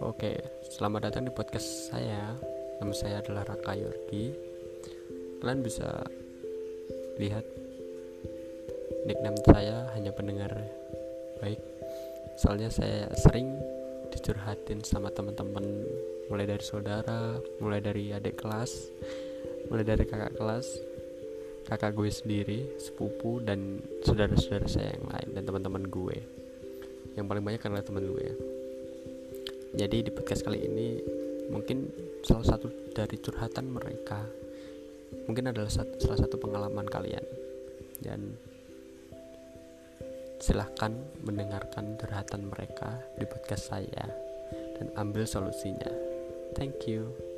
Oke, selamat datang di podcast saya. Nama saya adalah Raka Yorgi. Kalian bisa lihat nickname saya hanya pendengar baik. Soalnya saya sering dicurhatin sama teman-teman mulai dari saudara, mulai dari adik kelas, mulai dari kakak kelas, kakak gue sendiri, sepupu dan saudara-saudara saya yang lain dan teman-teman gue. Yang paling banyak adalah teman gue. Jadi di podcast kali ini mungkin salah satu dari curhatan mereka mungkin adalah satu, salah satu pengalaman kalian dan silahkan mendengarkan curhatan mereka di podcast saya dan ambil solusinya. Thank you.